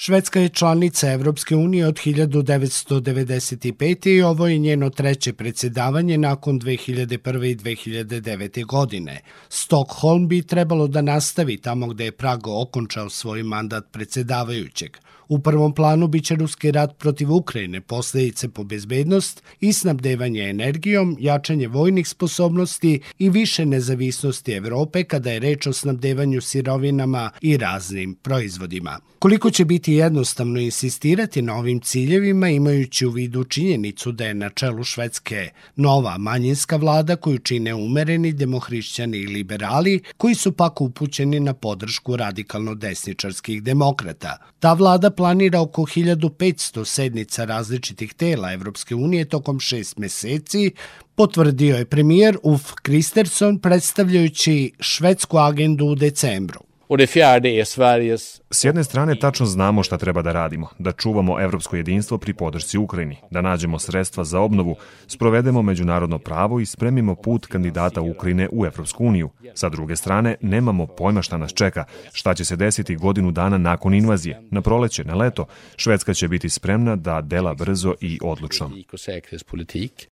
Švedska je članica Evropske unije od 1995. i ovo je njeno treće predsedavanje nakon 2001. i 2009. godine. Stockholm bi trebalo da nastavi tamo gde je Prago okončao svoj mandat predsedavajućeg. U prvom planu biće ruski rat protiv Ukrajine, posledice po bezbednost i snabdevanje energijom, jačanje vojnih sposobnosti i više nezavisnosti Evrope kada je reč o snabdevanju sirovinama i raznim proizvodima. Koliko će biti jednostavno insistirati na ovim ciljevima imajući u vidu činjenicu da je na čelu Švedske nova manjinska vlada koju čine umereni demohrišćani i liberali koji su pak upućeni na podršku radikalno desničarskih demokrata. Ta vlada planira oko 1500 sednica različitih tela Evropske unije tokom šest meseci, potvrdio je premijer Uf Kristersson predstavljajući švedsku agendu u decembru. Och det fjärde är Sveriges S jedne strane tačno znamo šta treba da radimo, da čuvamo evropsko jedinstvo pri podršci Ukrajini, da nađemo sredstva za obnovu, sprovedemo međunarodno pravo i spremimo put kandidata Ukrajine u Evropsku uniju. Sa druge strane, nemamo pojma šta nas čeka, šta će se desiti godinu dana nakon invazije, na proleće, na leto. Švedska će biti spremna da dela brzo i odlučno.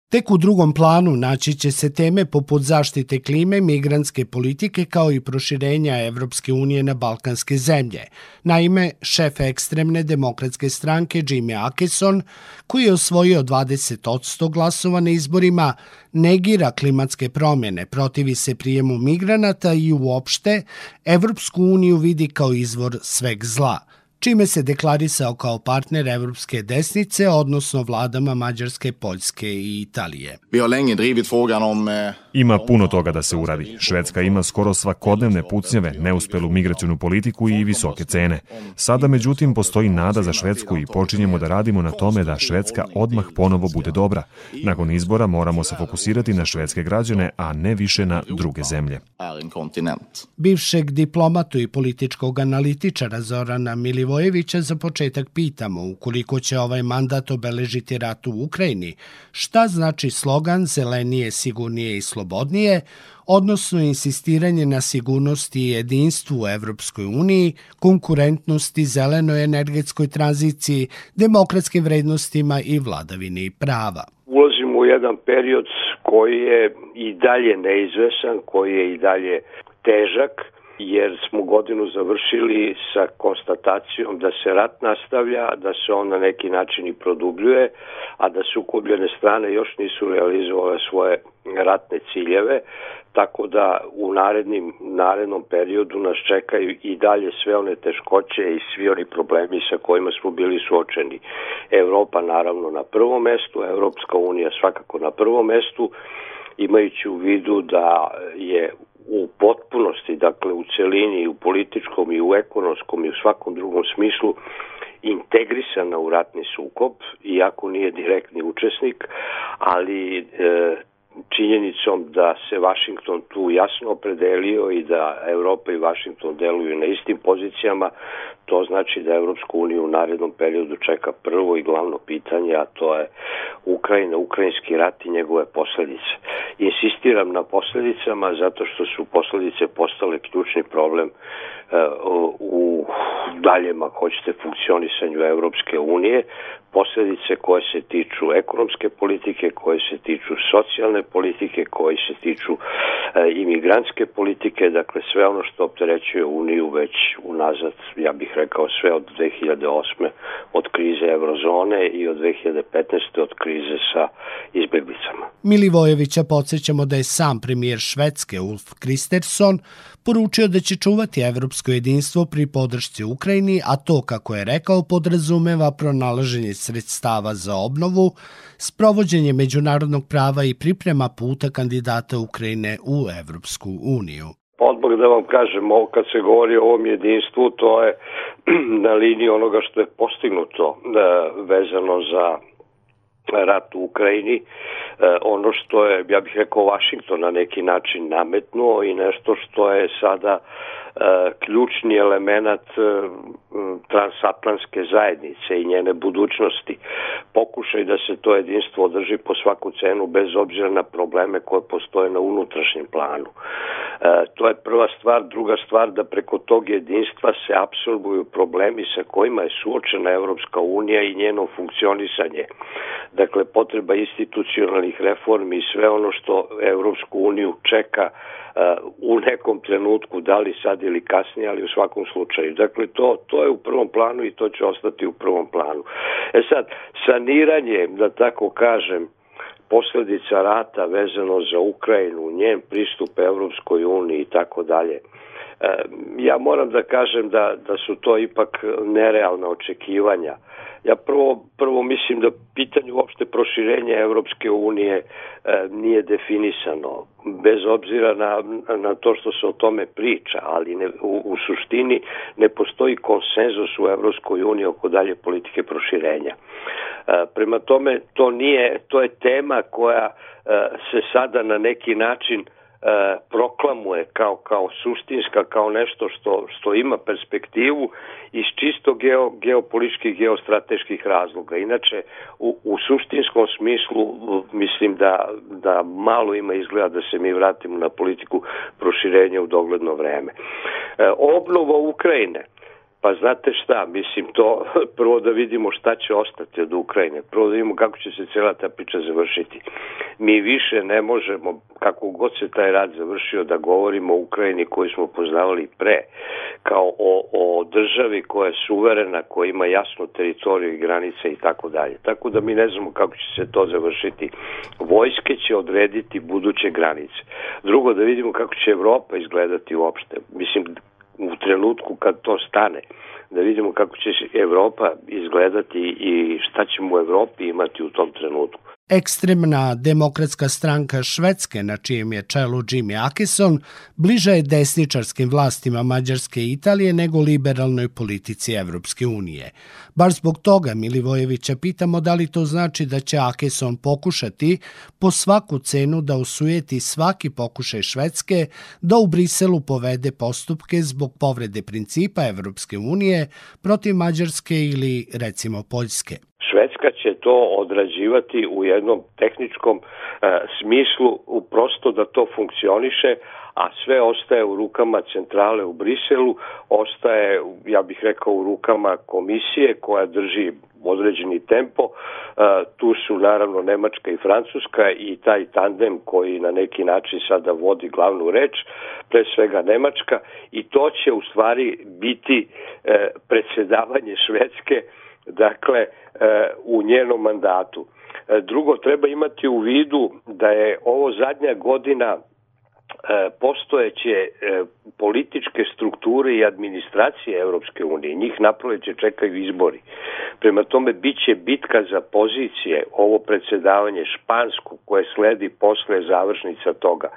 Tek u drugom planu naći će se teme poput zaštite klime, migrantske politike kao i proširenja Evropske unije na balkanske zemlje. Naime, šef ekstremne demokratske stranke Jimmy Akeson, koji je osvojio 20% glasova na izborima, negira klimatske promjene, protivi se prijemu migranata i uopšte Evropsku uniju vidi kao izvor sveg zla – čime se deklarisao kao partner evropske desnice, odnosno vladama Mađarske, Poljske i Italije. Vi har länge drivit frågan om... Eh, ima puno toga da se uradi. Švedska ima skoro svakodnevne pucnjeve, neuspelu migracijonu politiku i visoke cene. Sada, međutim, postoji nada za Švedsku i počinjemo da radimo na tome da Švedska odmah ponovo bude dobra. Nakon izbora moramo se fokusirati na švedske građane, a ne više na druge zemlje. Bivšeg diplomatu i političkog analitičara Zorana Milivojevića Milivojevića za početak pitamo, ukoliko će ovaj mandat obeležiti rat u Ukrajini, šta znači slogan zelenije, sigurnije i slobodnije, odnosno insistiranje na sigurnosti i jedinstvu u Evropskoj uniji, konkurentnosti, zelenoj energetskoj tranziciji, demokratskim vrednostima i vladavini prava. Ulazimo u jedan period koji je i dalje neizvesan, koji je i dalje težak, jer smo godinu završili sa konstatacijom da se rat nastavlja, da se on na neki način i produbljuje, a da sukobljene strane još nisu realizovale svoje ratne ciljeve, tako da u narednim, narednom periodu nas čekaju i dalje sve one teškoće i svi oni problemi sa kojima smo bili suočeni. Evropa naravno na prvom mestu, Evropska unija svakako na prvom mestu, imajući u vidu da je u potpunosti, dakle u celini u političkom i u ekonomskom i u svakom drugom smislu integrisana u ratni sukob, iako nije direktni učesnik, ali e, činjenicom da se Vašington tu jasno opredelio i da Evropa i Vašington deluju na istim pozicijama, to znači da Evropsku uniju u narednom periodu čeka prvo i glavno pitanje, a to je Ukrajina, ukrajinski rat i njegove posledice. Insistiram na posledicama zato što su posledice postale ključni problem e, u daljem, ako hoćete, funkcionisanju Evropske unije, posledice koje se tiču ekonomske politike, koje se tiču socijalne politike, koje se tiču e, imigrantske politike, dakle sve ono što opterećuje Uniju već unazad, ja bih rekao sve od 2008. od krize eurozone i od 2015. od krize sa izbjeglicama. Milivojevića podsjećamo da je sam premijer Švedske Ulf Kristersson poručio da će čuvati evropsko jedinstvo pri podršci Ukrajini, a to, kako je rekao, podrazumeva pronalaženje sredstava za obnovu, sprovođenje međunarodnog prava i priprema puta kandidata Ukrajine u Evropsku uniju. Odmah da vam kažem, kad se govori o ovom jedinstvu, to je na liniji onoga što je postignuto e, vezano za rat u Ukrajini, e, ono što je, ja bih rekao, Washington na neki način nametnuo i nešto što je sada ključni element transatlantske zajednice i njene budućnosti. Pokušaj da se to jedinstvo održi po svaku cenu bez obzira na probleme koje postoje na unutrašnjem planu. To je prva stvar. Druga stvar da preko tog jedinstva se apsorbuju problemi sa kojima je suočena Evropska unija i njeno funkcionisanje. Dakle, potreba institucionalnih reformi i sve ono što Evropsku uniju čeka u nekom trenutku, da li sad ili kasnije, ali u svakom slučaju. Dakle, to, to je u prvom planu i to će ostati u prvom planu. E sad, saniranje, da tako kažem, posledica rata vezano za Ukrajinu, njen pristup Evropskoj uniji i tako dalje. Ja moram da kažem da, da su to ipak nerealna očekivanja. Ja prvo, prvo mislim da pitanje uopšte proširenja Evropske unije nije definisano, bez obzira na, na to što se o tome priča, ali ne, u, u suštini ne postoji konsenzus u Evropskoj uniji oko dalje politike proširenja. Prema tome, to nije, to je tema koja se sada na neki način proklamuje kao kao suštinska kao nešto što što ima perspektivu iz čisto geo, geopolitičkih geostrateških razloga. Inače u, u suštinskom smislu mislim da da malo ima izgleda da se mi vratimo na politiku proširenja u dogledno vreme. E, obnova Ukrajine Pa znate šta, mislim to prvo da vidimo šta će ostati od Ukrajine, prvo da vidimo kako će se cela ta priča završiti. Mi više ne možemo, kako god se taj rad završio, da govorimo o Ukrajini koju smo poznavali pre, kao o, o državi koja je suverena, koja ima jasnu teritoriju i granice i tako dalje. Tako da mi ne znamo kako će se to završiti. Vojske će odrediti buduće granice. Drugo, da vidimo kako će Evropa izgledati uopšte. Mislim, u trenutku kad to stane, da vidimo kako će Evropa izgledati i šta ćemo u Evropi imati u tom trenutku. Ekstremna demokratska stranka Švedske, na čijem je čelu Jimmy Akison, bliža je desničarskim vlastima Mađarske i Italije nego liberalnoj politici Evropske unije. Bar zbog toga Milivojevića pitamo da li to znači da će Akison pokušati po svaku cenu da usujeti svaki pokušaj Švedske da u Briselu povede postupke zbog povrede principa Evropske unije protiv Mađarske ili recimo Poljske. Švedska će to odrađivati u jednom tehničkom e, smislu, prosto da to funkcioniše, a sve ostaje u rukama centrale u Briselu, ostaje, ja bih rekao, u rukama komisije koja drži određeni tempo. E, tu su naravno Nemačka i Francuska i taj tandem koji na neki način sada vodi glavnu reč, pre svega Nemačka i to će u stvari biti e, predsedavanje Švedske dakle, e, u njenom mandatu. Drugo, treba imati u vidu da je ovo zadnja godina postojeće političke strukture i administracije Europske unije. Njih naproleće čekaju izbori. Prema tome, bit će bitka za pozicije, ovo predsedavanje Špansku koje sledi posle završnica toga.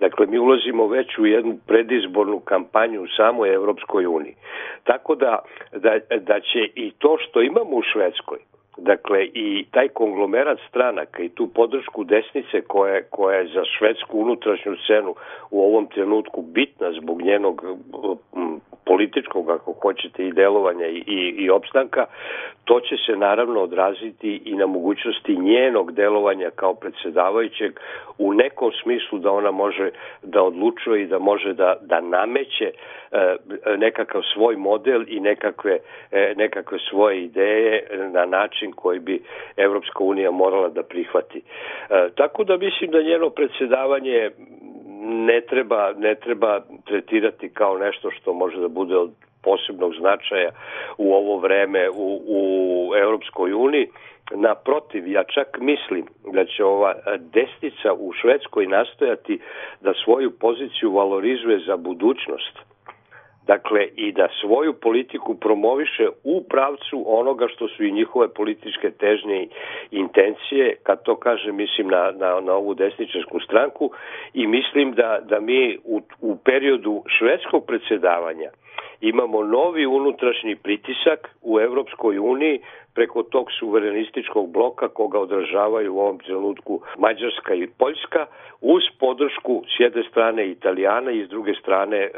Dakle, mi ulazimo već u jednu predizbornu kampanju u samoj Evropskoj uniji. Tako da, da, da će i to što imamo u Švedskoj, Dakle, i taj konglomerat stranaka i tu podršku desnice koja, koja je za švedsku unutrašnju scenu u ovom trenutku bitna zbog njenog političkog, ako hoćete, i delovanja i, i, opstanka, to će se naravno odraziti i na mogućnosti njenog delovanja kao predsedavajućeg u nekom smislu da ona može da odlučuje i da može da, da nameće e, nekakav svoj model i nekakve, e, nekakve svoje ideje na način koji bi Evropska unija morala da prihvati. E, tako da mislim da njeno predsedavanje ne treba, ne treba tretirati kao nešto što može da bude od posebnog značaja u ovo vreme u, u Europskoj uniji. Naprotiv, ja čak mislim da će ova desnica u Švedskoj nastojati da svoju poziciju valorizuje za budućnost Dakle, i da svoju politiku promoviše u pravcu onoga što su i njihove političke težnje i intencije, kad to kažem, mislim na, na, na ovu desničarsku stranku. I mislim da, da mi u, u periodu švedskog predsedavanja imamo novi unutrašnji pritisak u Evropskoj uniji preko tog suverenističkog bloka koga odražavaju u ovom trenutku Mađarska i Poljska uz podršku s jedne strane Italijana i s druge strane e,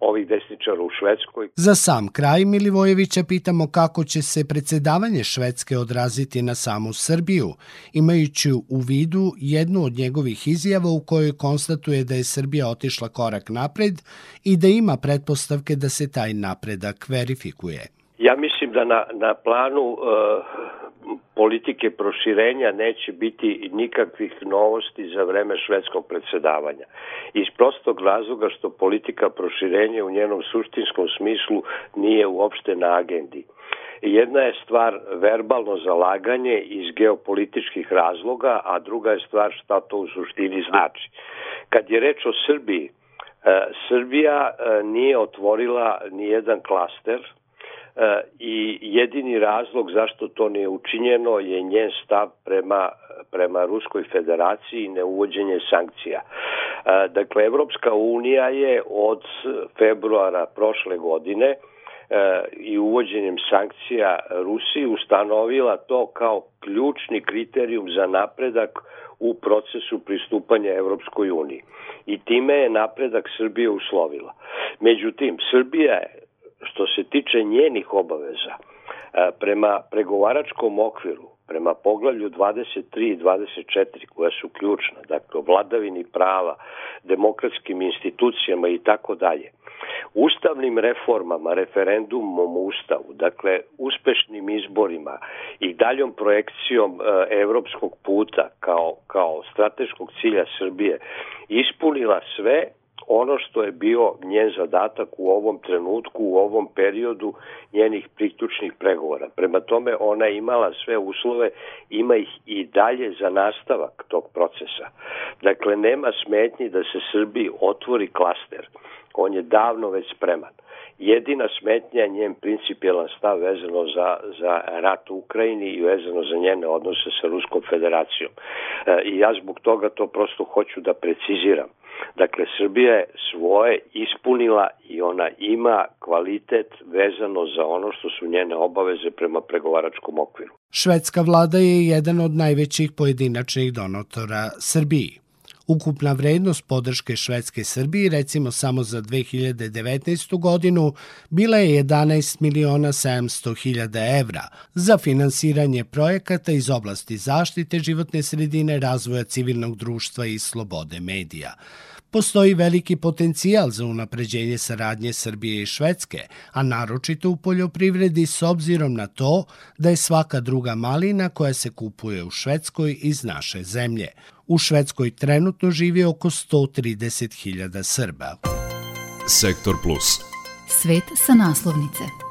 ovih desničara u Švedskoj. Za sam kraj Milivojevića pitamo kako će se predsedavanje Švedske odraziti na samu Srbiju, imajući u vidu jednu od njegovih izjava u kojoj konstatuje da je Srbija otišla korak napred i da ima pretpostavke da se taj napredak verifikuje. Ja mislim da na, na planu uh, politike proširenja neće biti nikakvih novosti za vreme švedskog predsedavanja. Iz prostog razloga što politika proširenja u njenom suštinskom smislu nije uopšte na agendi. Jedna je stvar verbalno zalaganje iz geopolitičkih razloga, a druga je stvar šta to u suštini znači. Kad je reč o Srbiji, e, Srbija e, nije otvorila ni jedan klaster, E, i jedini razlog zašto to nije učinjeno je njen stav prema, prema Ruskoj federaciji i neuvođenje sankcija. E, dakle, Evropska unija je od februara prošle godine e, i uvođenjem sankcija Rusiji ustanovila to kao ključni kriterijum za napredak u procesu pristupanja Evropskoj uniji. I time je napredak Srbije uslovila. Međutim, Srbija je što se tiče njenih obaveza, e, prema pregovaračkom okviru, prema poglavlju 23 i 24 koja su ključna, dakle vladavini prava, demokratskim institucijama i tako dalje, ustavnim reformama, referendumom u Ustavu, dakle uspešnim izborima i daljom projekcijom e, evropskog puta kao, kao strateškog cilja Srbije ispunila sve ono što je bio njen zadatak u ovom trenutku, u ovom periodu njenih priključnih pregovora. Prema tome ona je imala sve uslove, ima ih i dalje za nastavak tog procesa. Dakle, nema smetnji da se Srbiji otvori klaster. On je davno već spreman. Jedina smetnja je njen principijalan stav vezano za, za rat u Ukrajini i vezano za njene odnose sa Ruskom federacijom. E, I ja zbog toga to prosto hoću da preciziram. Dakle, Srbija je svoje ispunila i ona ima kvalitet vezano za ono što su njene obaveze prema pregovaračkom okviru. Švedska vlada je jedan od najvećih pojedinačnih donatora Srbiji. Ukupna vrednost podrške Švedske Srbiji, recimo samo za 2019. godinu, bila je 11 miliona 700 hiljada evra za finansiranje projekata iz oblasti zaštite životne sredine, razvoja civilnog društva i slobode medija postoji veliki potencijal za unapređenje saradnje Srbije i Švedske, a naročito u poljoprivredi s obzirom na to da je svaka druga malina koja se kupuje u Švedskoj iz naše zemlje. U Švedskoj trenutno živi oko 130.000 Srba. Sektor Plus. Svet sa naslovnice.